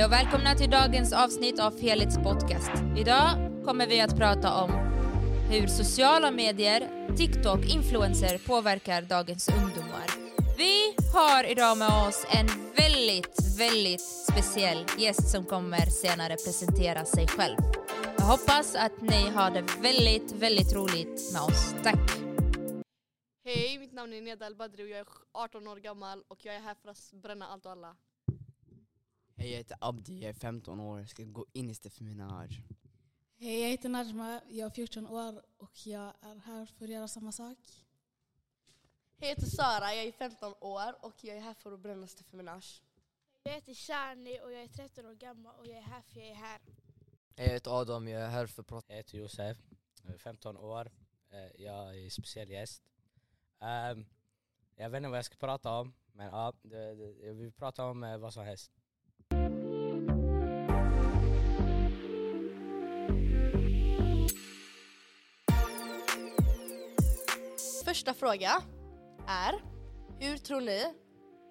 Hej och välkomna till dagens avsnitt av Felix podcast. Idag kommer vi att prata om hur sociala medier, TikTok, influencer påverkar dagens ungdomar. Vi har idag med oss en väldigt, väldigt speciell gäst som kommer senare presentera sig själv. Jag hoppas att ni har det väldigt, väldigt roligt med oss. Tack! Hej, mitt namn är Neda Al-Badri och jag är 18 år gammal och jag är här för att bränna allt och alla. Hej jag heter Abdi, jag är 15 år, jag ska gå in i Steffi Minaj. Hej, jag heter Najma, jag är 14 år och jag är här för att göra samma sak. Hej, jag heter Sara, jag är 15 år och jag är här för att bränna Steffi Minaj. Jag heter Shani och jag är 13 år gammal och jag är här för jag är här. Jag heter Adam, jag är här för att prata. Jag heter Josef, jag är 15 år. Eh, Jag är speciell gäst. Ehm, Jag vet inte vad jag ska prata om, men ja, jag vill prata om eh, vad som helst. Första fråga är, hur tror ni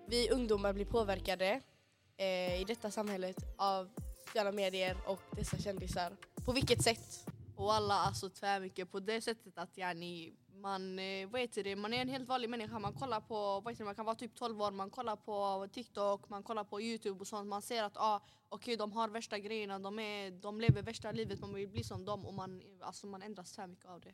vi ungdomar blir påverkade eh, i detta samhället av sociala medier och dessa kändisar? På vilket sätt? Och alla alltså tvärmycket på det sättet att yani, man, eh, vad heter det, man är en helt vanlig människa. Man kollar på, vad heter det, man kan vara typ 12 år, man kollar på TikTok, man kollar på Youtube och sånt. Man ser att ah, okej de har värsta grejerna, de, är, de lever värsta livet, man vill bli som dem och man, alltså, man ändras tvärmycket av det.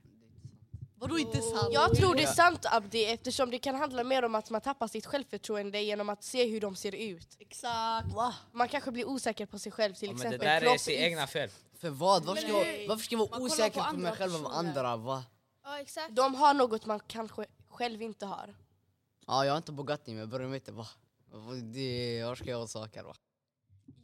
Vadå inte sant? Jag tror det är sant Abdi eftersom det kan handla mer om att man tappar sitt självförtroende genom att se hur de ser ut. Exakt. Man kanske blir osäker på sig själv till Ja, men det exempel. där är sitt egna fel. För vad? Varför ska, jag, varför ska jag vara Man osäker på på, mig själv av personer. andra? Va? Ja exakt. De har något man kanske själv inte har. Ja, jag har inte Bugatti men jag börjar med det. Va? Vad- Det, var ska jag ha saker va?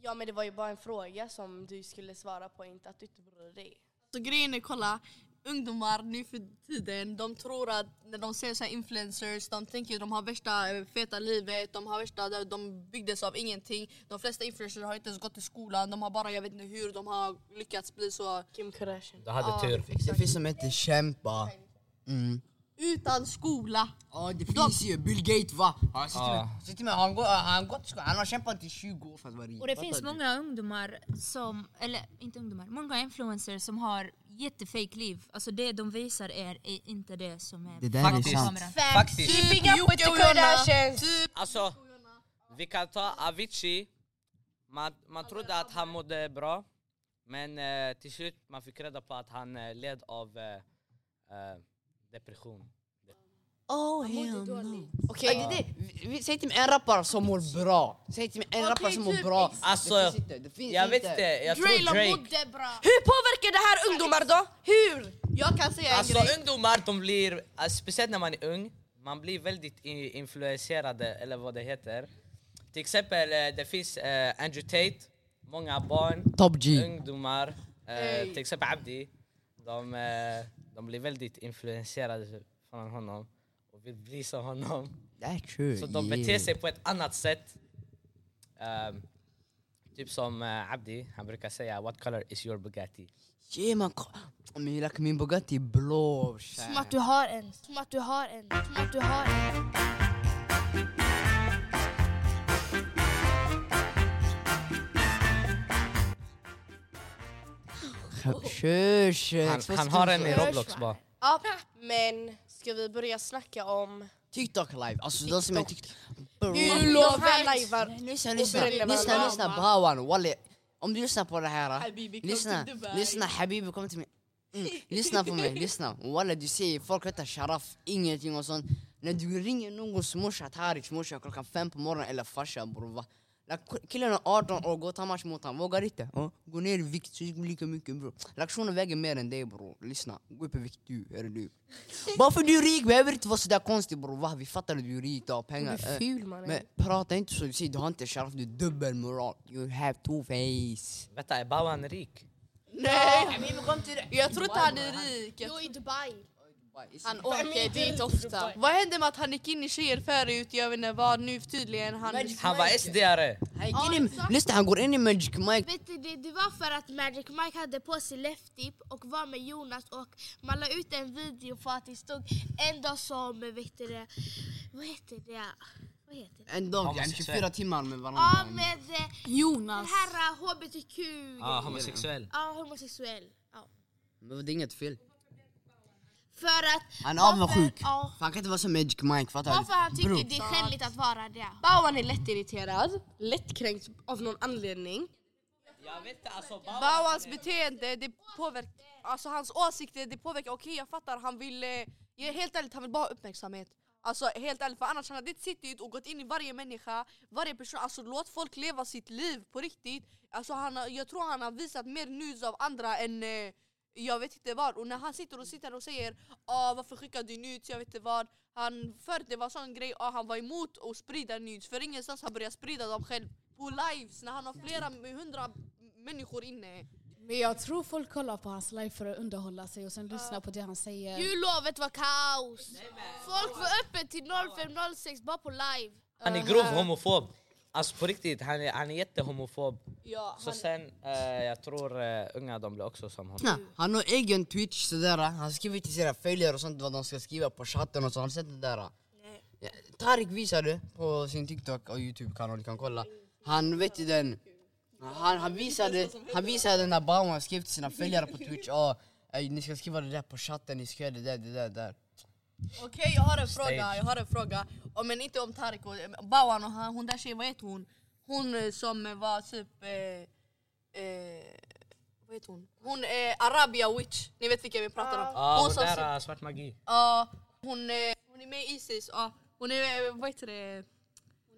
Ja men det var ju bara en fråga som du skulle svara på, inte att du inte bryr dig. Så grejen är, kolla, ungdomar nu för tiden, de tror att när de ser så här influencers, de tänker att de har värsta eh, feta livet, de har värsta, de byggdes av ingenting. De flesta influencers har inte ens gått i skolan, de har bara, jag vet inte hur, de har lyckats bli så Kim Kardashian. Du hade Ja, tur. Det finns som heter kämpa. Mm. utan skola. Ja det finns ju, Bill Gates va? Han sitter med, sitter med han, går, han, gått, i skolan. han har kämpat i 20 år för att vara rik. Och det Fattar finns du? många ungdomar som, eller inte ungdomar, många influencers som har jättefake liv. Alltså det de visar är, är inte det som är Det där är bakom sant. Faktiskt. Keeping up with the. Kardashians! Alltså, vi kan ta Avicii. Man, man trodde att han mådde bra. Men eh, till slut man fick reda på att han eh, led av eh, eh, depression. Oh no. Okej, Okay. Vi- vi- Säg till mig en rappare som mår bra. Säg till mig en rappare som mår bra. Alltså, det finns inte. Det finns jag vet inte. jag tror Drake mådde bra. hur påverkar det här ungdomar då? Hur? Jag kan säga en Alltså grej. ungdomar, de blir, alltså, speciellt när man är ung, man blir väldigt influenserade, eller vad det heter. Till exempel, eh, det finns eh, Andrew Tate, många barn, Top G. ungdomar, Hey. till exempel Abdi, de, de blir väldigt influenserade från honom och vill bli som honom. That's true. Så de beter sig på ett annat sätt. Ehm, typ som eh, Abdi, han brukar säga What color is your Bugatti? Yeah man, men like, min Bugatti är blå. Som att du har en. Som att du har en. Som att du har en. Shush. Han, han har en i Roblox bara. Ja, men ska vi börja snacka om TikTok live, alltså de som är TikTok. lajvar? Lyssna, lyssna. Bawan, walli. Om du lyssnar på det här, lyssna, lyssna Habibi kom till mig. Mm. Lyssna på mig, lyssna. Walla du ser folk heter Sharaf, ingenting och sånt. När du ringer någons morsa, Tariks morsa klockan fem på morgonen eller farsa bror va. Like, killen är 18 år, gå ta match mot honom, vågar inte. Uh, gå ner i vikt, så blir lika mycket bror. Lektionen väger mer än dig bror, lyssna. Gå upp i vikt du, är du. Bara för du är rik behöver inte vara sådär konstig bror va. Vi fattar att du är rik, du har pengar. Du är ful mannen. men prata inte så, du ser, du har inte sharaf, du är dubbelmoral. You have two face. Vänta, är Bawan rik? Nej! Det. Jag tror inte han är rik. Jag Jo i Dubai. Han åker dit ofta. Vad hände med att han gick in i tjejer förut? Jag vet inte vad nu tydligen. Han... Han var SD-are. Han gick in i, lyssna han går in i Magic Mike. Vet du, det, det var för att Magic Mike hade på sig left dip och var med Jonas och man la ut en video för att det stod en dag som, vet du det, vad heter det? Vad heter det? En dag, yani Homosexuell. 24 timmar med varandra. Ja, med eh, den Jonas. här eh, HBTQ. Ja, homosexuell. Ja, homosexuell. Ja. Men det är inget fel. För att... Han är avundsjuk. Ja. För han kan inte vara som Magic Mike, fattar Varför han tycker Bro. det är skämmigt att vara det. Bauan är lättirriterad, lättkränkt av någon anledning. Jag vet inte, alltså Bauans beteende, det påverkar, alltså hans åsikter, det påverkar, okej jag fattar, han vill, eh, helt ärligt han vill bara ha uppmärksamhet. Alltså helt ärligt, för annars han hade inte suttit och gått in i varje människa, varje person, alltså låt folk leva sitt liv på riktigt. Alltså han, jag tror han har visat mer nudes av andra än eh, jag vet inte vad. Och när han sitter och sitter och säger ah, varför skickar du nudes, jag vet inte vad. Han, förr det var sån grej, ah, han var emot att sprida nudes, för ingenstans han börjat sprida dem själv på lives när han har flera hundra människor inne. Men jag tror folk kollar på hans live för att underhålla sig och sen lyssna på det han säger. Jullovet var kaos. Folk var öppet till 05.06 bara på live. Han är grov homofob. Alltså på riktigt, han är, han är jättehomofob. Ja, Så sen, eh, jag tror eh, unga de blir också som honom. Han har egen twitch sådär, han skriver till sina följare och sånt vad de ska skriva på chatten och så, har du sett det där? Ja, Tarik visade på sin TikTok och Youtube-kanal, du kan kolla. Han vet ju den, han, han, visade, han visade den där Bauman skrev till sina följare på twitch, oh, ni ska skriva det där på chatten, ni ska göra det där, det där, det där. Okej jag har en Stage. fråga, jag har en fråga. Oh, men inte om Tarik och Bawan och han, hon där tjejen, vad heter hon? Hon eh, som var typ... Eh, eh, vad heter hon? Hon är Arabia Witch, ni vet vilken vi pratar om. Ja, hon som- där eh, svart magi. Ja, hon, eh, hon är med i Isis, ja. Hon är, eh, vad heter det?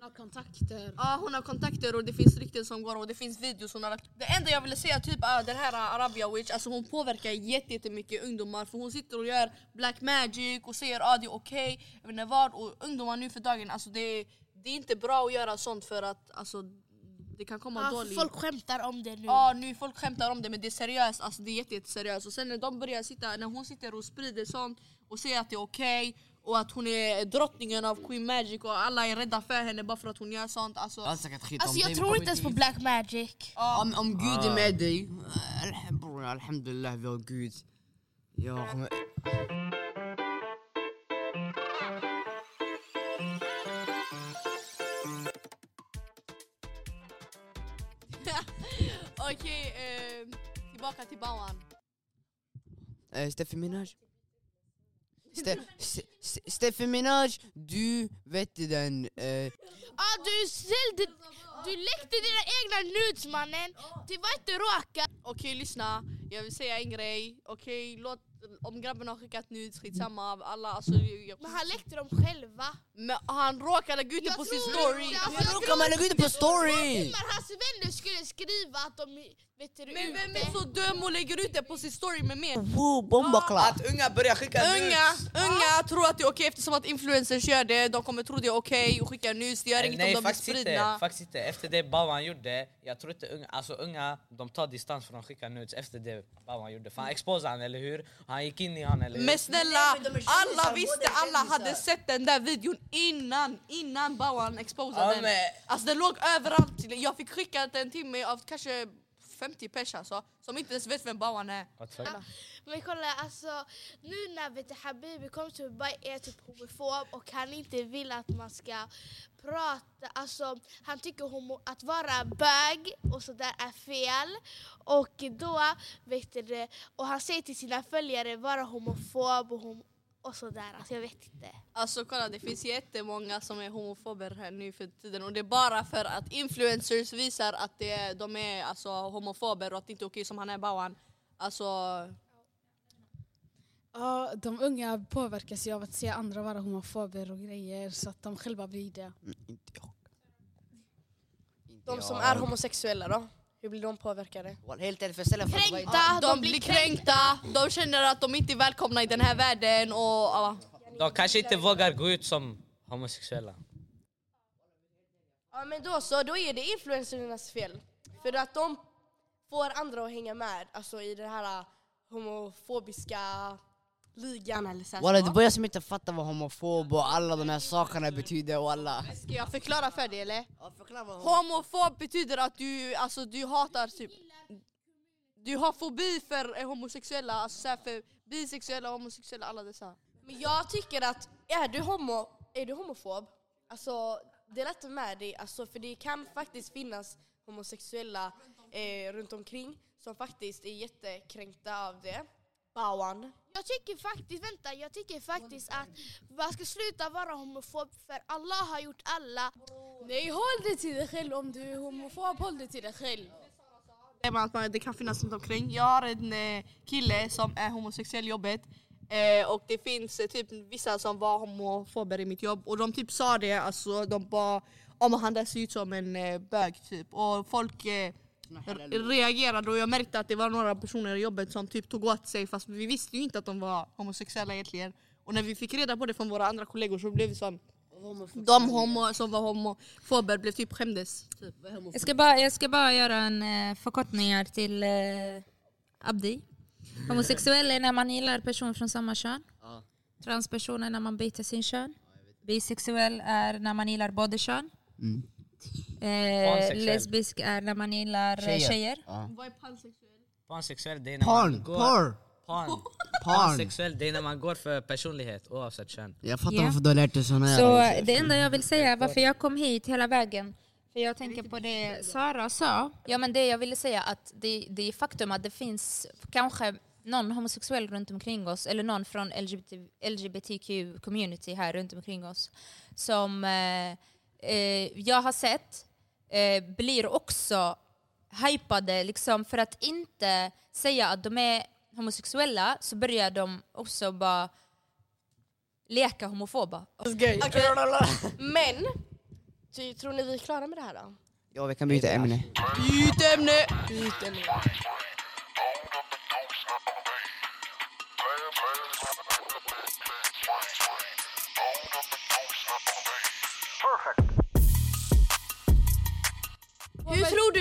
Har kontakter. Ja hon har kontakter och det finns rykten som går och det finns videos hon har lagt. Det enda jag ville säga typ är den här Arabia Witch, alltså hon påverkar jätte- jättemycket ungdomar för hon sitter och gör black magic och säger att ah, det är okej, jag vet inte vad. Och ungdomar nu för dagen, alltså det, det är inte bra att göra sånt för att alltså det kan komma Ja, dåligt. folk skämtar om det nu. Ja nu folk skämtar om det men det är seriöst, alltså det är jätte- jätteseriöst. Och sen när de börjar sitta, när hon sitter och sprider sånt och säger att det är okej och att hon är drottningen av Queen Magic och alla är rädda för henne bara för att hon gör sånt alltså, Alltså om jag dig tror inte ens på black magic. Om, om Gud är med dig, eh, bror alhamdulillah vi har Gud. Jag kommer... Okej, eh, tillbaka till Bawan. Eh, Steffi Minaj. Ste, Ste- Ste- Steffi Minaj, du vet den... Eh, Ah, du ställde... Du läckte dina egna nudes mannen. Det var inte råka. Okej lyssna, jag vill säga en grej. Okej, låt, om grabben har skickat nudes, skitsamma alla. Alltså, jag, Men han läckte dem själva. men han råkade lägga ut det på sin story. inte- alltså, Hur råkar man lägga ut det på story? Men hans vänner skulle skriva att de vet du, Men vem är så dum och lägger ut det på sin story med mer? Wow, bombaklapp! Att unga börjar skicka Unga, nudes. unga tror att det är okej eftersom att influencers gör det. De kommer tro det är okej och skicka nudes. Det gör inget Nej om de blir spridna. faktiskt inte. Efter det Bawan gjorde, jag tror inte unga, alltså unga de tar distans från att skicka nudes efter det Bawan gjorde. För han exposade han eller hur? Han gick in i han eller? Men snälla, alla visste, alla hade sett den där videon innan, innan Bawan exposade Ja, den. men- Alltså den låg överallt. Jag fick skicka den till mig av kanske 50 pers alltså, som inte ens vet vem Bawan är. Men kolla alltså, nu när vet du, Habibi kom till Dubai är typ homofob och han inte vill att man ska prata, alltså han tycker homo, att vara bög och sådär är fel. Och då, vet du, och han säger till sina följare vara homofob och, hom och sådär, alltså jag vet inte. Alltså kolla det finns jättemånga som är homofober här nu för tiden och det är bara för att influencers visar att det är, de är alltså, homofober och att det inte är okej som han är Bawan. Alltså, Ja, de unga påverkas ju av att se andra vara homofober och grejer så att de själva blir det. Mm, Inte jag. Inte De som jag. är homosexuella då? Hur blir de påverkade? Helt ärligt, för jag ställer en fråga. Kränkta. de, blir blir kränkta, de känner att de inte är välkomna i den här världen och ja. De kanske inte vågar gå ut som homosexuella. Ja men då så, då är det influencernas fel. För att de får andra att hänga med alltså, i den här uh, homofobiska ligan eller så. Walla det jag som inte fattar vad homofob och alla de här sakerna betyder och alla... Ska jag förklara för dig eller? Ja, förklara vad Homofob betyder att du, alltså, du hatar typ du har fobi för homosexuella, alltså så här för bisexuella, homosexuella, alla dessa. Men jag tycker att är du, homo, är du homofob, alltså dela inte med dig, alltså, för det kan faktiskt finnas homosexuella eh, runt omkring som faktiskt är jättekränkta av det. Bawan. Jag tycker faktiskt, vänta, jag tycker faktiskt att man ska sluta vara homofob för alla har gjort alla. Nej, håll det till dig själv. Om du är homofob, håll det till dig själv. säger man att man, det kan finnas runt omkring. Jag har en eh, kille som är homosexuell i jobbet. Eh, och det finns eh, typ vissa som var homofober i mitt jobb och de typ sa det, alltså de bara om han där ser ut som en bög typ. Och folk eh, re- reagerade och jag märkte att det var några personer i jobbet som typ tog åt sig fast vi visste ju inte att de var homosexuella egentligen. Och när vi fick reda på det från våra andra kollegor så blev vi sån de homo, som var homofober blev typ skämdes. Typ. Jag ska bara, jag ska bara göra en eh, förkortning här till eh, Abdi. Homosexuell är när man gillar person från samma kön. Ja. Transperson är när man byter sin kön. Bisexuell är när man gillar både kön. Mm. Eh, lesbisk är när man gillar tjejer. Tjejer. tjejer. Ja. Vad är pansexuell? Pansexuell det är när man Porn, går... porn, Pan. porn. Pansexuell det är när man går för personlighet oavsett kön. Jag fattar Ja. varför du har lärt dig såna här. Så det enda jag vill säga, varför jag kom hit hela vägen, för jag tänker på det Sara sa. Ja men det jag ville säga att det, det är faktum att det finns kanske någon homosexuell runt omkring oss eller någon från LGBT, LGBTQ-community här runt omkring oss som eh, eh, jag har sett eh, blir också hypade liksom för att inte säga att de är homosexuella så börjar de också bara leka homofoba. Okej. Men, tror ni vi är klara med det här då? Ja, vi kan byta ämne. Byt ämne! Byt ämne.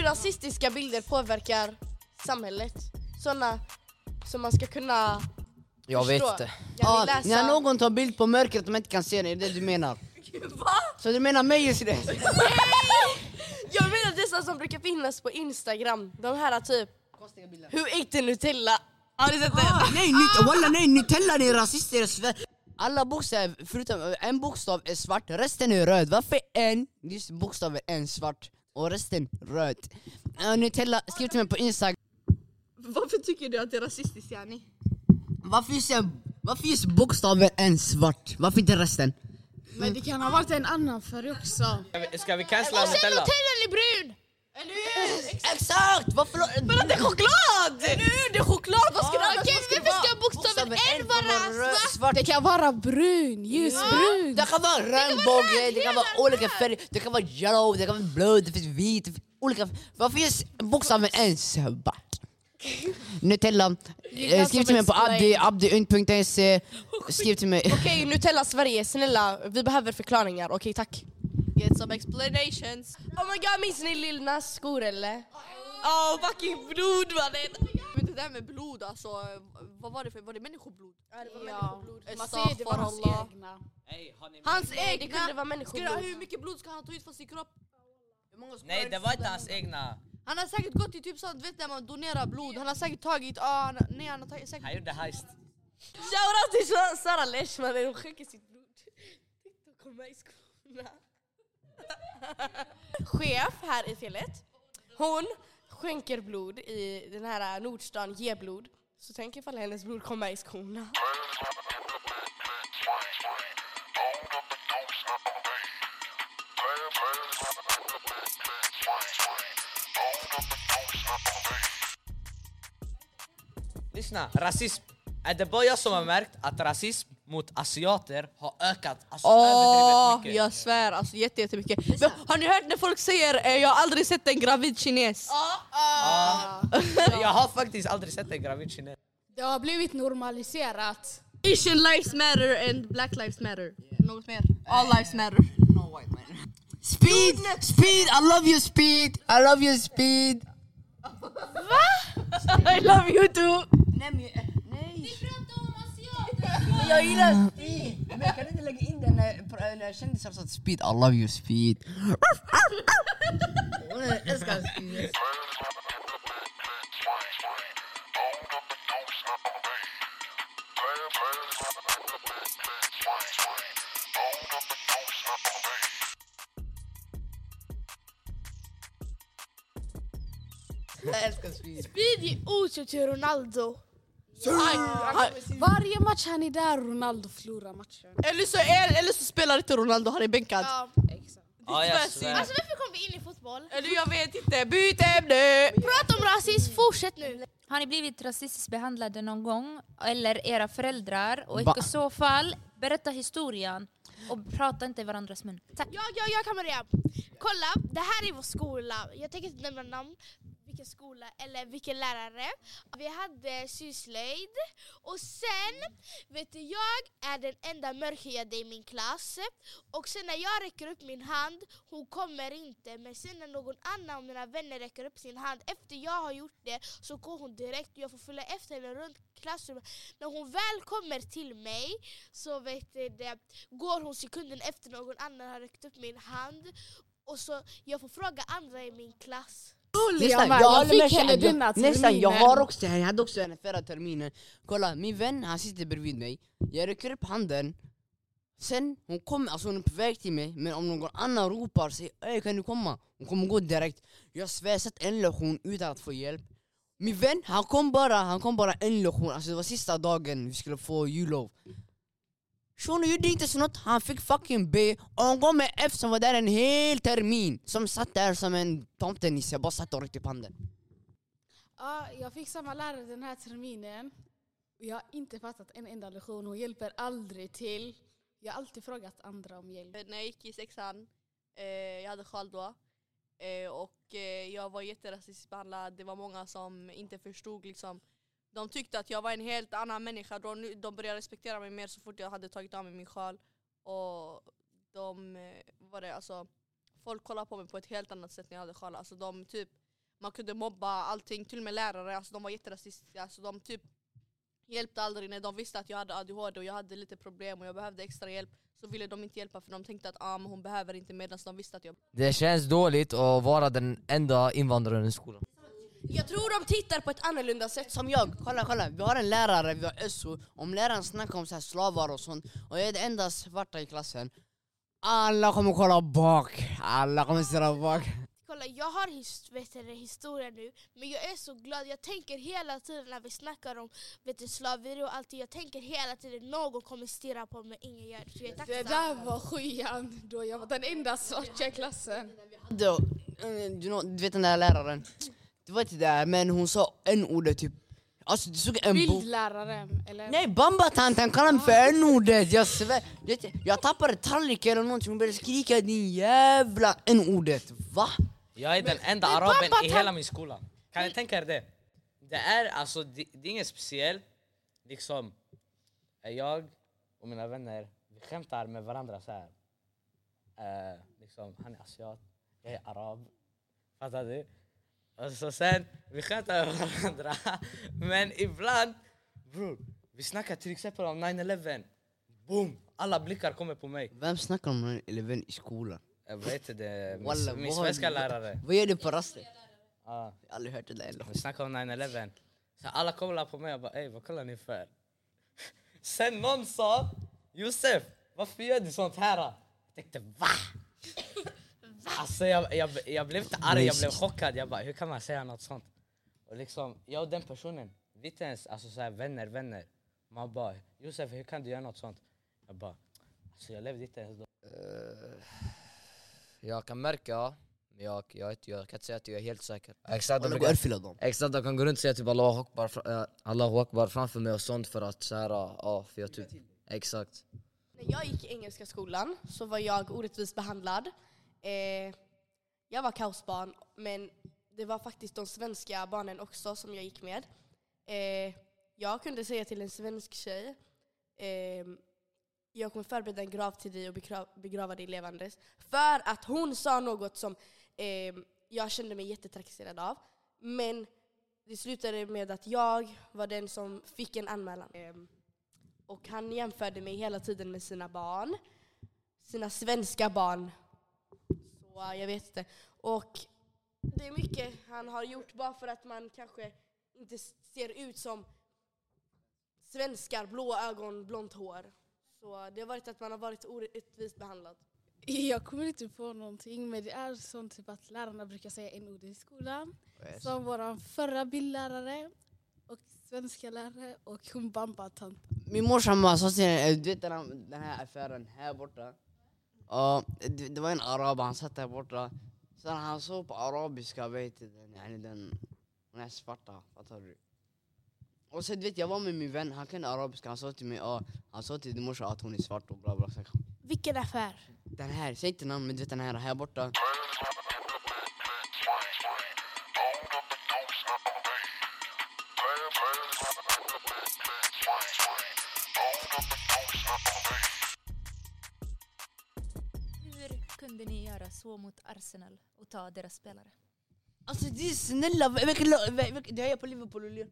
Hur rasistiska bilder påverkar samhället? Såna som man ska kunna Jag vet förstå. inte. Ja, Ja, läsa. när någon tar bild på mörkret de inte kan se det, är det du menar? Va? Så du menar mig just det? Jag menar dessa som brukar finnas på Instagram. De här typ, who ate the Nutella? Har ni sett det? Ah, nej, Nut- walla nej, Nutella det är rasister i Sverige. Alla bokstäver, förutom en bokstav är svart, resten är röd. Varför en just bokstaven en svart och resten röd? Uh, Nutella, skriv till mig på Instagram. Varför tycker du att det är rasistiskt yani? Varför just, varför just bokstaven en svart? Varför inte resten? Men det kan ha varit en annan färg också. Ska vi, ska vi cancella Och sen Nutella? Nutellan är brun! Exakt! Varför? Men det är choklad! Nu det är choklad, vad ska det annars ska det varför vara? Bokstaven Bokstaven N vara svart? svart. Det kan vara brun, ljusbrun. Det kan vara regnbåge, det kan vara olika färger, det kan vara yellow, det kan vara blå, det finns vit, det finns olika Varför just bokstaven en svart? Nutella, eh, skriv till mig på abdi, abdiunt.se, skriv till mig. Okej, Nutella Sverige, snälla, vi behöver förklaringar. Okej, tack. Get some explanations. Oh my god, minns ni Lil Nas skor eller? Åh fucking blod mannen! Men det där med blod alltså, vad var det för, var det människoblod? Ja, Man säger det var hans egna. Hey, Hans Nej, det egna! kunde vara människoblod. du, hur mycket blod ska han ta ut från sin kropp? Nej det var inte hans egna. Han har säkert gått till typ sånt, vet när man donerar blod, han har säkert tagit, ah, han, nej han har tagit, säkert Han gjorde heist. Shoutout till Sa- Sara Leishman, hon skänker sitt blod. I skorna. Chef här i felet, hon skänker blod i den här äh, Nordstan ger blod. Så tänk ifall hennes blod kommer i skorna. Lyssna, rasism. Är det bara jag som har märkt att rasism mot asiater har ökat alltså Åh, överdrivet mycket? jag svär alltså jätte, jättemycket. Men, har ni hört när folk säger eh, jag har aldrig sett en gravid kines? Ja. Jag har faktiskt aldrig sett en gravid kines. Det har blivit normaliserat. Asian lives matter and black lives matter. Något mer? All lives matter. Speed! Speed! I love you speed! I love you speed! I love you too! Yo, you speed. كان انا لاقيين انا عشان صرصة سبيد I love you speed. Ronaldo. Varje match han är där Ronaldo förlorar matchen. Eller så, är, eller så spelar inte Ronaldo, han är bänkad. Ja. Exakt. Ja, jag svär. Alltså varför kom vi in i fotboll? Eller jag vet inte, byt ämne! Prata om rasism, fortsätt nu. Har ni blivit rasistiskt behandlade någon gång? Eller era föräldrar? Och i så fall, berätta historien. Och prata inte i varandras mun. Tack. Ja, ja, jag kan börja. Kolla, det här är vår skola. Jag tänker inte nämna namn, vilken skola eller vilken lärare. Vi hade syslöjd och sen, vet du, jag är den enda mörkhyade i min klass. Och sen när jag räcker upp min hand, hon kommer inte. Men sen när någon annan av mina vänner räcker upp sin hand efter jag har gjort det så går hon direkt och jag får följa efter henne runt klassrummet. När hon väl kommer till mig så vet du, det, går hon sekunden efter någon annan har räckt upp min hand och så jag får fråga andra i min klass. Nästan, jag Jag fick henne denna Jag- Nästan, jag terminen. har också jag hade också henne förra terminen. Kolla, min vän han sitter bredvid mig. Jag räcker upp handen. Sen, hon kommer, alltså hon är på väg till mig Men om någon annan ropar säger Ey kan du komma? Hon kommer gå direkt. Jag svär, sett en lektion utan att få hjälp. Min vän, han kom bara, han kom bara en lektion. Alltså det var sista dagen vi skulle få jullov Shunon gjorde inte så något, han fick fucking B och hon gav mig F som var där en hel termin Som satt där som en tomtenisse, bara satt och räckte upp handen Ja, jag fick samma lärare den här terminen. Jag har inte fattat en enda lektion. Hon hjälper aldrig till. Jag har alltid frågat andra om hjälp. När jag gick i sexan, eh, jag hade sjal då. Eh, och eh, jag var jätterasistiskt behandlad. Det var många som inte förstod liksom. De tyckte att jag var en helt annan människa. De, de började respektera mig mer så fort jag hade tagit av mig min sjal. Och de eh, var det alltså, folk kollade på mig på ett helt annat sätt när jag hade sjal. Alltså de typ, man kunde mobba allting, till och med lärare. Alltså de var jätterasistiska. Alltså de typ hjälpte aldrig när de visste att jag hade ADHD och jag hade lite problem och jag behövde extra hjälp så ville de inte hjälpa för de tänkte att ah, men hon behöver inte medan de visste att jag Det känns dåligt att vara den enda invandraren i skolan. Jag tror de tittar på ett annorlunda sätt. Som jag, kolla kolla, vi har en lärare, vi har SO Om läraren snackar om så här slavar och sånt och jag är den enda svarta i klassen Alla kommer kolla bak, alla kommer stirra bak Kolla, jag har his vet du, historia nu, men jag är så glad. Jag tänker hela tiden när vi snackar om vet du, slaveri och allt, jag tänker hela tiden någon kommer stirra på mig, ingen gör det. Så jag är Det där var sjuan då jag var den enda svarta i klassen. eh, du, know, du vet den där läraren Det var inte där men hon sa en ordet typ Alltså du såg en bok Bildläraren, eller? Nej bambatanten kallade mig för n-ordet, jag svär Vet du, Jag tappade tallriken eller någonting, hon började skrika din jävla n-ordet Va? Jag är den enda araben i hela min skola. Kan ni tänka er det? Det är alltså, det, det är inget speciellt. Liksom, jag och mina vänner, vi skämtar med varandra så här. Eh, liksom, han är asiat, jag är arab. Fattar du? Och så sen, vi skämtar med varandra. Men ibland, bror, vi snackar till exempel om 9-11. Boom! Alla blickar kommer på mig. Vem snackar om 9-11 i skolan? Jag vet inte, min, min svenska lärare. Vad gör du på rasten? Ja. Jag har aldrig hört det där Vi snackade om 9-11. Så alla kollar på mig och bara ey vad kollar ni för? Sen någon sa Josef varför gör du sånt här? Jag tänkte va? Alltså jag, jag, jag blev inte arg, jag blev chockad. Jag bara hur kan man säga något sånt? Och liksom jag och den personen, vi är inte ens alltså, så här, vänner, vänner. Man bara Josef hur kan du göra något sånt? Jag bara alltså jag levde inte ens då. Jag kan märka, men jag, jag, vet- jag kan inte säga att jag är helt säker. Exakt, de dem exakt, de kan gå runt och säga typ Allahu Akbar, eh, Allahu Akbar framför mig och sånt för att så här, ja, för jag typ, exakt. När jag gick i engelska skolan så var jag orättvist behandlad. Eh, jag var kaosbarn, men det var faktiskt de svenska barnen också som jag gick med. Eh, jag kunde säga till en svensk tjej, eh, jag kommer förbereda en grav till dig och begra- begrava dig levandes. För att hon sa något som eh, jag kände mig jättetrakasserad av. Men det slutade med att jag var den som fick en anmälan. Eh, och han jämförde mig hela tiden med sina barn. Sina svenska barn. Äh, jag vet inte. Och det är mycket han har gjort bara för att man kanske inte ser ut som svenskar, blå ögon, blont hår. Så det har varit att man har varit orättvist behandlad. Jag kommer inte på någonting men det är sånt typ att lärarna brukar säga en ord i skolan. Som vår förra bildlärare och svenska lärare och hon bamba-tant. Min morsa sa till henne, du vet den här, den här affären här borta? Ja, det, det var en arab, han satt där borta. Sen han såg på arabiska, vet du, den, yani den, den här svarta, fattar du? Och sen du vet, jag var med min vän, han kunde arabiska, han sa till mig, ja, han sa till din morsa att hon är svart och bla bla. Vilken affär? den här, säg inte namn men du vet den här här borta. Mot Arsenal och ta deras spelare? Alltså det är snälla, du hejar på Liverpool eller?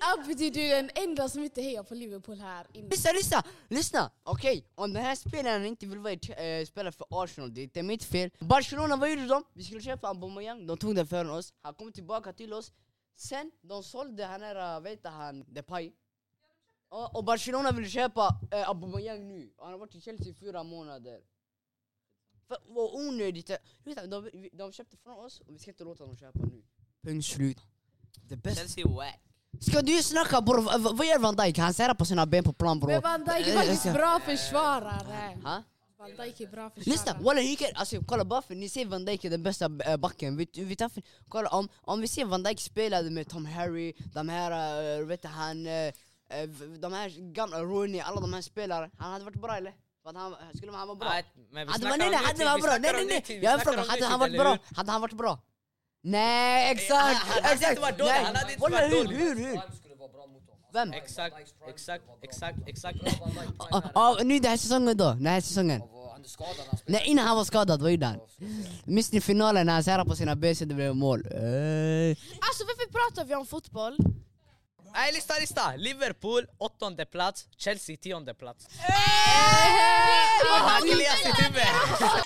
Abdi du är den enda som inte hejar på Liverpool här inne. Lyssna, lyssna, lyssna! Okej, om den här spelaren inte vill vara äh, spela för Arsenal, det är inte mitt fel. Barcelona, vad gjorde de? Vi skulle köpa Aubameyang, de tog den för oss. Han kom tillbaka till oss. Sen, de sålde han här, äh, vet han, Depay. Och, och Barcelona vill köpa äh, Aubameyang nu. Han har varit i Chelsea i fyra månader. Vad onödigt. Vet du, de, de köpte från oss och vi ska inte låta dem köpa nu. Punkt slut. Det bästa. Chelsea wack. Ska du snacka bror, vad, gör Van Dijk? Han särar på sina ben på plan bror. Men Van Dijk är faktiskt bra försvarare. Ha? Van Dijk är bra försvarare. Lyssna, walla ni kan, alltså kolla bara för ni ser Van Dijk är den bästa äh, backen, tar, för- kolla om, om vi ser Van Dijk spelade med Tom Harry, de här, vet du han, de här gamla Rooney, alla de här spelarna, han hade varit bra eller? För att han, skulle han vara bra? Nej, men vi Hade, snackar nej, hade han vi bra? Nej nej nej, vi jag frågar, hade han varit bra? Hade han varit bra? Nej exakt! Han hade inte exakt, varit dålig, han hade inte varit hur, dålig. hur, hur? Vem? Exakt, exakt, exakt, exakt. Nu den här säsongen då, den här säsongen. Nej innan han var skadad, vad gjorde han? Minns ni finalen när han särade på sina så det blev mål? Eh. Alltså varför pratar vi om fotboll? Nej, lista, lista! Liverpool åttonde plats, Chelsea tionde plats. Han kliar sitt huvud!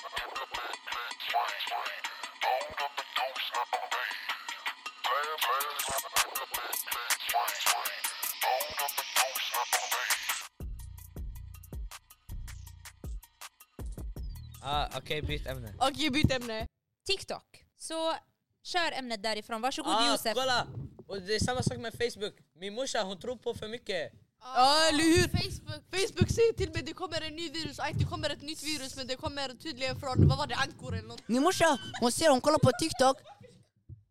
Ah, Okej, byt ämne. Okej, byt ämne. TikTok. Så kör ämnet därifrån. Varsågod Ah, Josef. kolla! Och det är samma sak med Facebook. Min morsa hon tror på för mycket. Ja, eller hur? Facebook. Facebook säger till mig det kommer en ny virus, aj det kommer ett nytt virus men det kommer tydligen från, vad var det, ankor eller något. Min morsa, hon ser, hon kollar på TikTok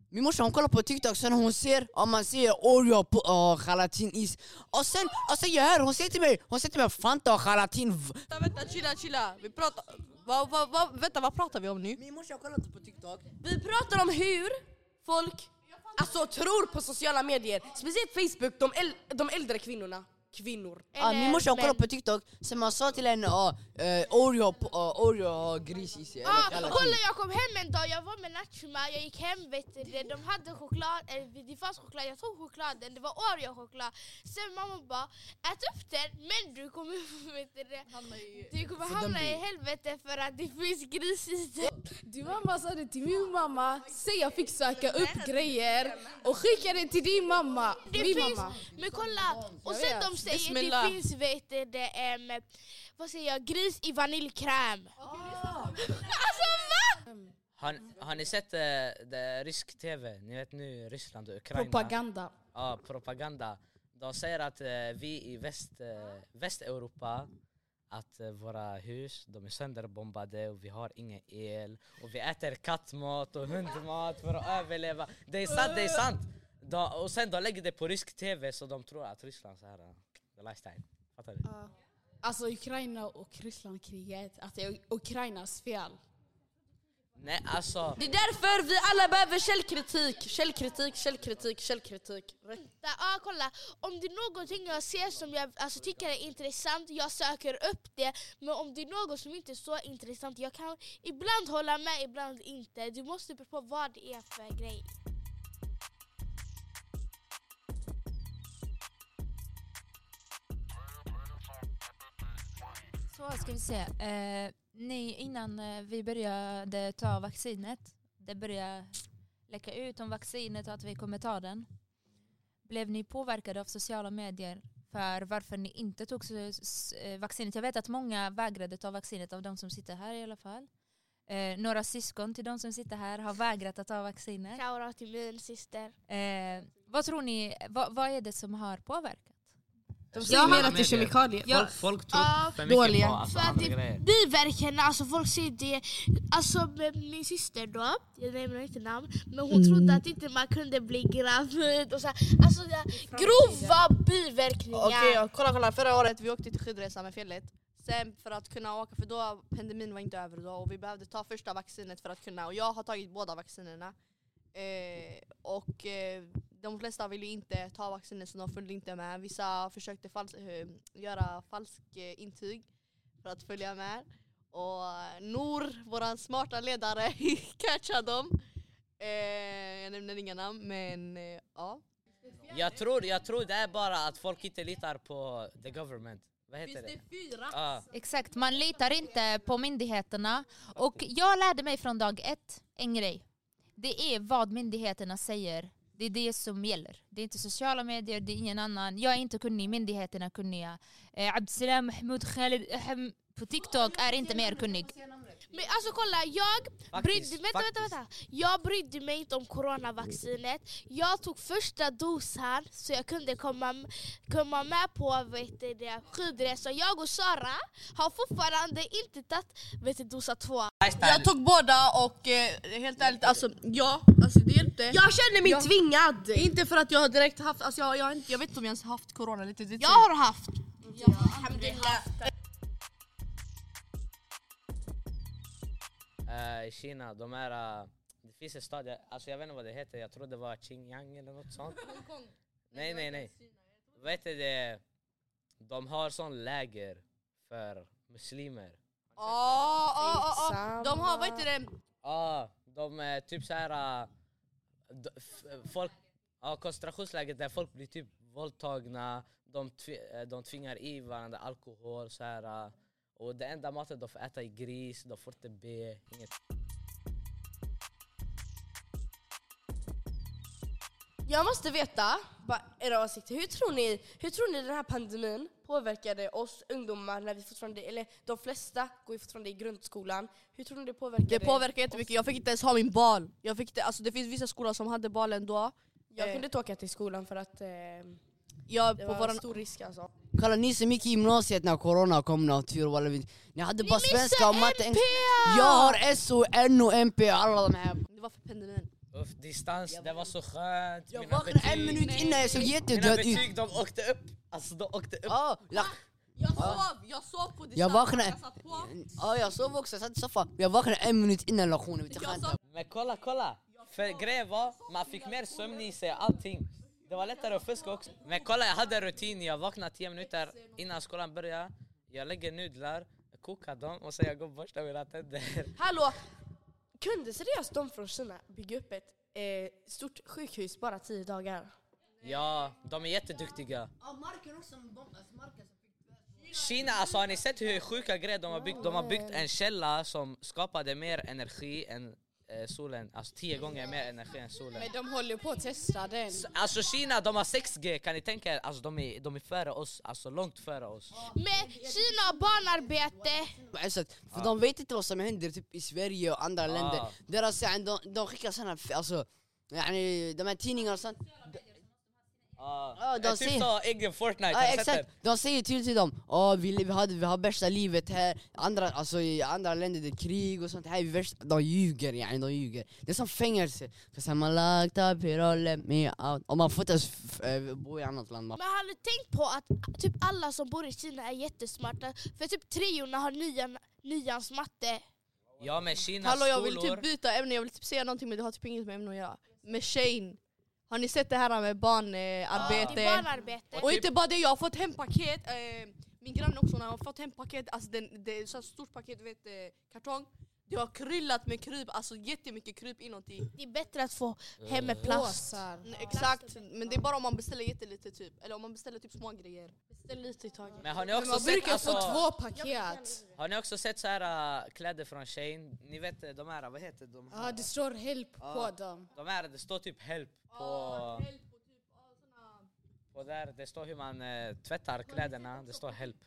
Min morsa hon kollar på TikTok, sen hon ser, om man ser Oreo på uh, gelatinis Och sen, och sen jag hör, hon säger till mig, hon säger till mig Fanta och gelatin Vänta, vänta, chilla, chilla. Vi pratar, vad, vad, vad, vänta vad pratar vi om nu? Min morsa kollar inte på TikTok Vi pratar om hur folk alltså, tror på sociala medier. Speciellt Facebook, de, äl de äldre kvinnorna. Kvinnor. ah, Min morsa hon kollar män. på TikTok, sen man sa till henne uh, uh, Oreo, Oreo har gris i sig Ah, gelatin kolla jag kom hem en dag, jag var med Nachuma, jag gick hem vet du, det, de hade choklad, eller det fanns choklad, jag tog chokladen, det var Oreo-choklad. Sen mamma bara ät upp den men du kommer, vet du, det, du kommer hamna i helvete för att det finns gris i den. Din mamma sa det till min mamma, säg jag fick söka upp grejer och skicka det till din mamma. Det min finns, mamma. men kolla, och sen de säger Bismillah. det finns vet du, det, em, vad säger jag, gris i vaniljkräm. Alltså va? Har, har ni sett uh, det rysk tv? Ni vet nu Ryssland och Ukraina. Propaganda. Ja, propaganda. De säger att eh, vi i väst, uh, Västeuropa att våra hus de är sönderbombade och vi har ingen el och vi äter kattmat och hundmat för att överleva. Det är sant, det är sant! De, och sen de lägger det på rysk tv så de tror att Ryssland så här, lifestyle. Fattar du? Alltså Ukraina och Rysslandkriget, att det är Ukrainas fel. Nej alltså, Det är därför vi alla behöver källkritik. Källkritik, källkritik, källkritik. Rätt. Där, Ja, kolla. Om det är någonting jag ser som jag alltså, tycker är intressant, jag söker upp det. Men om det är något som inte är så intressant, jag kan ibland hålla med, ibland inte. Du måste bero på vad det är för grej. Så ska vi se. Eh, ni, innan eh, vi började ta vaccinet, det började läcka ut om vaccinet och att vi kommer ta den. Blev ni påverkade av sociala medier för varför ni inte tog eh, vaccinet. Jag vet att många vägrade ta vaccinet av de som sitter här i alla fall. Eh, några syskon till de som sitter här har vägrat att ta vaccinet. Shoutout till min syster. Eh, vad tror ni, vad, vad är det som har påverkat? De säger mer att det är kemikalier. Folk, folk tror Ja, för mycket dåliga. på alltså, För andra grejer. Biverkningarna, alltså folk säger det, alltså min syster då, jag nämner inte namn, men hon trodde att inte man kunde bli gravid och så alltså det, grova biverkningar. Okej, ja, kolla kolla. Förra året vi åkte till skidresa med fjället. Sen för att kunna åka, för då pandemin var inte över då och vi behövde ta första vaccinet för att kunna, och jag har tagit båda vaccinerna. Eh, och eh, de flesta ville inte ta vaccinet så de följde inte med. Vissa försökte fals- eh, göra falsk eh, intyg för att följa med. Och eh, Nor, våran smarta ledare, catchade dem. Eh, jag nämner inga namn men eh, ja. Jag tror, jag tror det är bara att folk inte litar på the government. Vad heter det? fyra? Ja. Exakt, man litar inte på myndigheterna. Och jag lärde mig från dag ett en grej. Det är vad myndigheterna säger. Det är det som gäller. Det är inte sociala medier, det är ingen annan. Jag är inte kunnig, myndigheterna är kunniga. Eh, Abdeslam Mahmoud Khalid Ahem eh, på TikTok är inte mer kunnig. Men alltså kolla, jag brydde, Faktiskt, vänta, vänta, faktiskt. vänta. jag brydde mig inte om coronavaccinet. Jag tog första dosan så jag kunde komma, komma med på vet det, skidresa. Jag och Sara har fortfarande inte tagit vet dosa två. Jag tog båda och eh, helt ärligt, alltså ja, alltså det hjälpte. Jag känner mig Ja. tvingad! Inte för att jag har direkt haft, alltså jag, jag, har jag vet inte om jag ens haft corona lite. Det Jag har haft. Eh, I Kina, de är... eh, det finns en stad, alltså jag vet inte vad det heter, jag tror det var Xinjiang eller något sånt. Nej, nej, nej. Vet du det? De har sån läger för muslimer. Ja, ja, ja, ja. De har, vad heter det? Ja, de är typ såhär... äh, d- f- folk, ja, koncentrationsläger där folk blir typ våldtagna, de, äh, de tvingar i varandra alkohol så här. Och det enda maten de får äta är gris, de får inte be, inget. Jag måste veta, era åsikter, hur tror, ni, hur tror ni den här pandemin påverkade oss ungdomar när vi fortfarande, eller de flesta går ju fortfarande i grundskolan. Hur tror ni det påverkade Det påverkar jättemycket, jag fick inte ens ha min bal. Jag fick inte, alltså det finns vissa skolor som hade bal ändå. Jag Eh. kunde inte åka till skolan för att eh, Jag, det på var våran, stor risk alltså. Kolla ni som gick i gymnasiet när corona kom natur walla vi- Ni hade bara svenska och matte NP! Jag har SO, NO, MP, alla de här det var för pandemin. Uff, distans, det var så skönt. Jag Mina vaknade en minut innan jag såg Mina jättedöd ut betyg de åkte upp. Alltså de åkte upp. Ja, la- Jag sov, jag sov på distans. Jag vaknade, Jag satt på. ja jag sov också, jag satt i soffan Jag vaknade en minut innan lektionen, Men kolla, kolla! För grejen var, man fick mer sömn i sig, allting. Det var lättare att fuska också. Men kolla, jag hade rutin. Jag vaknade 10 minuter innan skolan började. Jag lägger nudlar, kokar dem och sen jag går och borstar mina tänder. Hallå! Kunde seriöst de från Kina bygga upp ett eh, stort sjukhus bara tio dagar? Ja, de är jätteduktiga. Kina, alltså har ni sett hur sjuka grejer de har byggt? De har byggt en källa som skapade mer energi än solen. Alltså 10 gånger mer energi än solen. Men de håller på att testa den. Alltså Kina, de har 6G, kan ni tänka er? Alltså de är, de är före oss, alltså långt före oss. Med Kina och barnarbete. Alltså, för de vet inte vad som händer typ, i Sverige och andra länder Deras, yani, de, de skickar såna, f- alltså, de här tidningarna och sånt Ja, Ja, de typ så egen Fortnite, du sett exakt, de säger till till dem Åh, vi, vi, hade, vi har bästa livet här, andra, alltså, i andra länder det är krig och sånt, här är värst, de ljuger yani, de ljuger Det är som fängelse, Cause I'm a locked up here, let me out Och man får inte ens f- bo i annat land man. Men har ni tänkt på att typ alla som bor i Kina är jättesmarta? För typ treorna har nian, nians matte. Ja men Kinas Hallå jag vill typ byta ämne, jag vill typ säga någonting men det har typ inget med ämne att göra. Med Shane. Har ni sett det här med barnarbete? Är barnarbete. Och inte bara det, jag har fått hem paket. Eh, min granne också, när har fått hem paket, alltså den, det är så stort paket, du vet, eh, kartong. Det har kryllat med kryp, alltså jättemycket kryp inuti. Det är bättre att få hem med plast. Påsar. Exakt, men det är bara om man beställer jättelite typ. Eller om man beställer typ små grejer. Beställ lite i taget. men har ni Men också man sett, brukar alltså, få två paket. har ni också sett så här äh, kläder från Shane? Ni vet äh, de här, vad heter de? Ja, det står help på dem. De här, det står typ help på... på där, det står hur man eh, tvättar kläderna, det står help.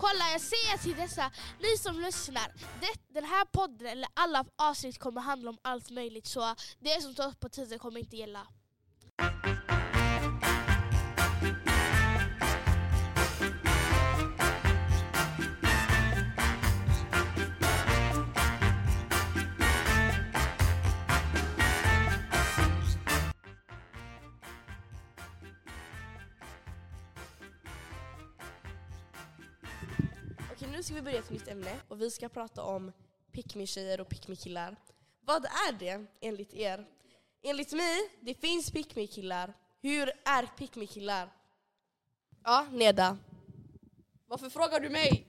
Kolla jag säger till dessa, ni som lyssnar, det, den här podden eller alla avsnitt kommer handla om allt möjligt så det som tas på tiden kommer inte gälla. Vi börja ett nytt ämne och vi ska prata om pick me tjejer och pick me killar. Vad är det enligt er? Enligt mig, det finns pick me killar. Hur är pick me killar? Ja, Neda. Varför frågar du mig?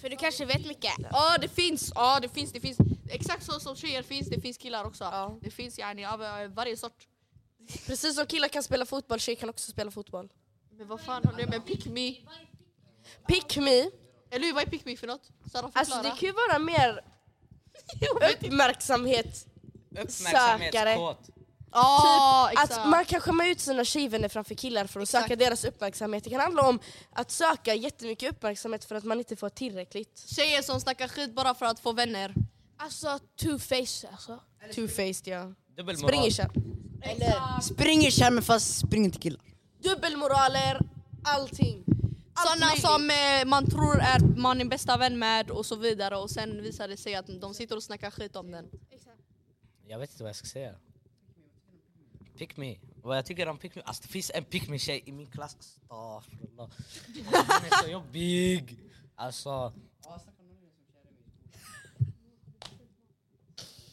För du kanske vet mycket. Ja det finns, ja det finns, det finns. Exakt så som tjejer finns, det finns killar också. Ja. Det finns yani av eh, varje sort. Precis som killar kan spela fotboll, tjejer kan också spela fotboll. Men vad fan har det med pick me? Pick me, Eller hur, vad är pick me för något? Sara alltså det kan ju vara mer uppmärksamhet. Uppmärksamhetskåt. Ja Att exakt. man kan skämma ut sina tjejvänner framför killar för att Exakt. söka deras uppmärksamhet. Det kan handla om att söka jättemycket uppmärksamhet för att man inte får tillräckligt. Tjejer som snackar skit bara för att få vänner. Alltså two face alltså. Two-faced ja. Dubbelmoral. Springer kär. Eller springer kärmen fast springer inte killar. Dubbelmoraler, allting. Sådana som eh, man tror är man är bästa vän med och så vidare och sen visar det sig att de sitter och snackar skit om den. Jag vet inte vad jag ska säga. Pick me. Vad jag tycker om pick me, alltså det finns en pick me tjej i min klass. Astaghfirullah. Hon är så jobbig. Alltså.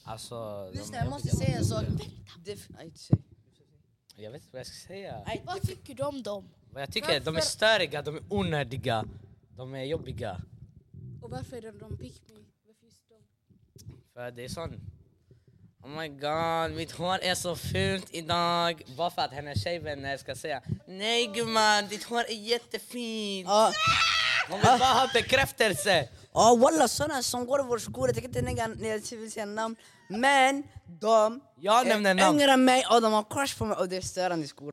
Alltså. Lyssna jag måste säga en sak. Jag vet inte vad jag ska säga. Vad tycker du om dem? Vad jag tycker, de är störiga, de är onödiga. De är jobbiga. Och varför är de pick me? Varför just de? För det är sån... Oh my god, mitt hår är så fult idag. Bara för att hennes tjejvänner ska säga Nej gumman, ditt hår är jättefint. Ja, Hon vill bara ha bekräftelse. Ja walla såna som går i vår skola, jag tänker inte vill säga namn Men de Jag nämner är namn. yngre än mig och de har crush på mig och det är störande i skolan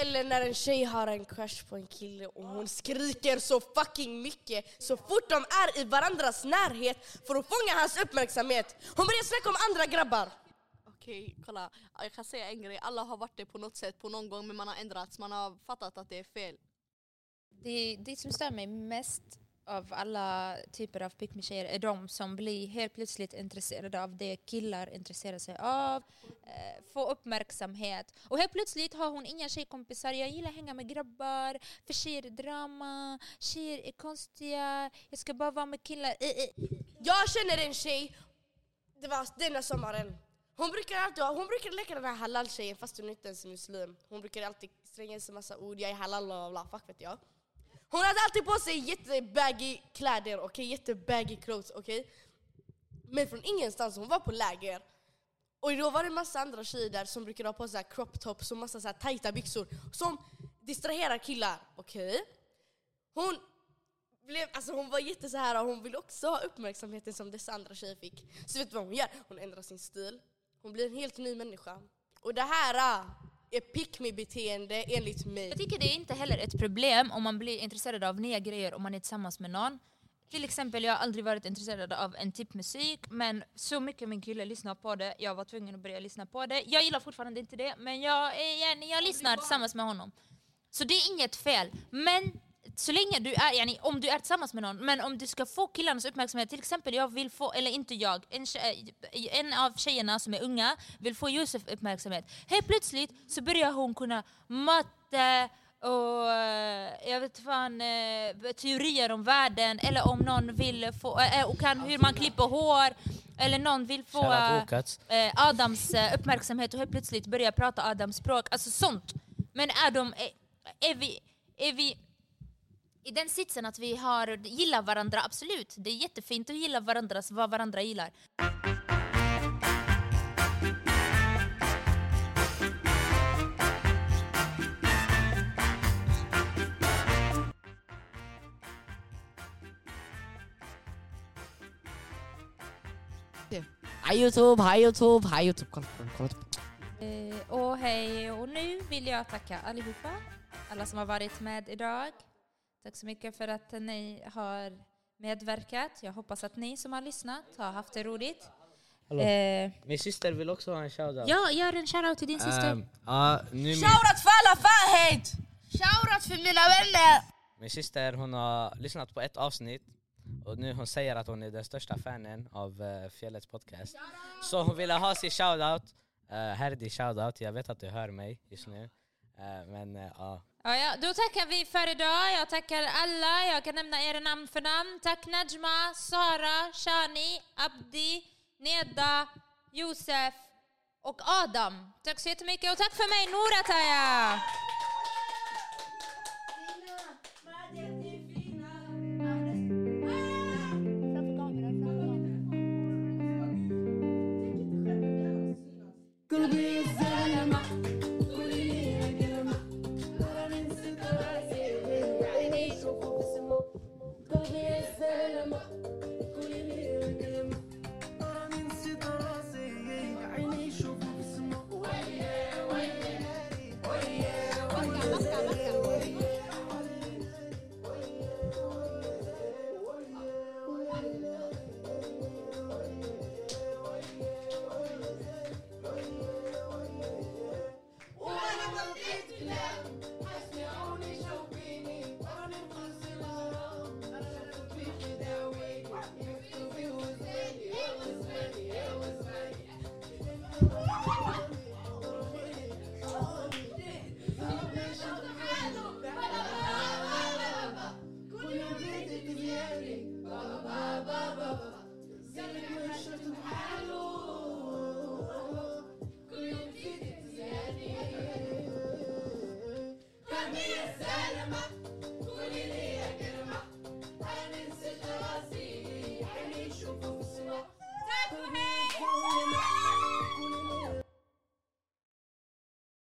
Eller när en tjej har en crush på en kille och hon skriker så fucking mycket så fort de är i varandras närhet för att fånga hans uppmärksamhet. Hon börjar snacka om andra grabbar. Okej, kolla. Jag kan säga en grej. Alla har varit det på något sätt på någon gång men man har ändrats. Man har fattat att det är fel. Det, det som stör mig mest av alla typer av pick tjejer är de som blir helt plötsligt intresserade av det killar intresserar sig av, eh, få uppmärksamhet. Och helt plötsligt har hon inga tjejkompisar. Jag gillar att hänga med grabbar, för tjejer är drama, tjejer är konstiga, jag ska bara vara med killar. Eh, eh. Jag känner en tjej, det var denna sommaren. Hon brukar alltid hon brukar leka den här halal-tjejen fast hon inte ens är muslim. Hon brukar alltid slänga in sig massa ord, jag är halal, och bla, fuck vet jag. Hon hade alltid på sig jättebaggy kläder, okej? Jättebaggy clothes, okej? Men från ingenstans, hon var på läger. Och då var det en massa andra tjejer där som brukade ha på sig crop tops och massa så här tajta byxor som distraherar killar, okej? Hon blev, alltså hon var jätte så här, hon ville också ha uppmärksamheten som dessa andra tjejer fick. Så vet du vad hon gör? Hon ändrar sin stil. Hon blir en helt ny människa. Och det här ah, pick me beteende enligt mig. Jag tycker det är inte heller ett problem om man blir intresserad av nya grejer om man är tillsammans med någon. Till exempel, jag har aldrig varit intresserad av en typ musik, men så mycket min kille lyssnar på det, jag var tvungen att börja lyssna på det. Jag gillar fortfarande inte det, men jag, igen, jag lyssnar tillsammans med honom. Så det är inget fel. Men så länge du är, yani, om du är tillsammans med någon, men om du ska få killarnas uppmärksamhet, till exempel jag vill få, eller inte jag, en, tjej, en av tjejerna som är unga vill få Josef uppmärksamhet. Helt plötsligt så börjar hon kunna matte och eh, jag vet fan, eh, teorier om världen, eller om någon vill få, eh, och kan, hur man klipper hår, eller någon vill få Adams uppmärksamhet och helt plötsligt börja prata Adams språk, alltså sånt. Men är de, är vi, är vi i den sitsen att vi har, gillar varandra, absolut. Det är jättefint att gilla varandras, vad varandra gillar. Hej Youtube, hej Youtube, hej Youtube. Kolla, kolla, kolla. Eh, och hej, och nu vill jag tacka allihopa. Alla som har varit med idag. Tack så mycket för att ni har medverkat. Jag hoppas att ni som har lyssnat har haft det roligt. Eh, Min syster vill också ha en shoutout. ja, gör en shoutout till din syster. Ja, nu min, Shoutout för alla fanhate! Shoutout för mina vänner! min syster hon har lyssnat på ett avsnitt och nu hon säger att hon är den största fanen av uh, Fjällets podcast. Så hon ville ha sin shoutout. Uh, här är din shoutout, jag vet att du hör mig just nu. Eh, men eh, ja, Ja, ja, då tackar vi för idag. Jag tackar alla. Jag kan nämna era namn för namn. Tack Najma, Sara, Shani, Abdi, Neda, Josef och Adam. Tack så jättemycket och tack för mig Nora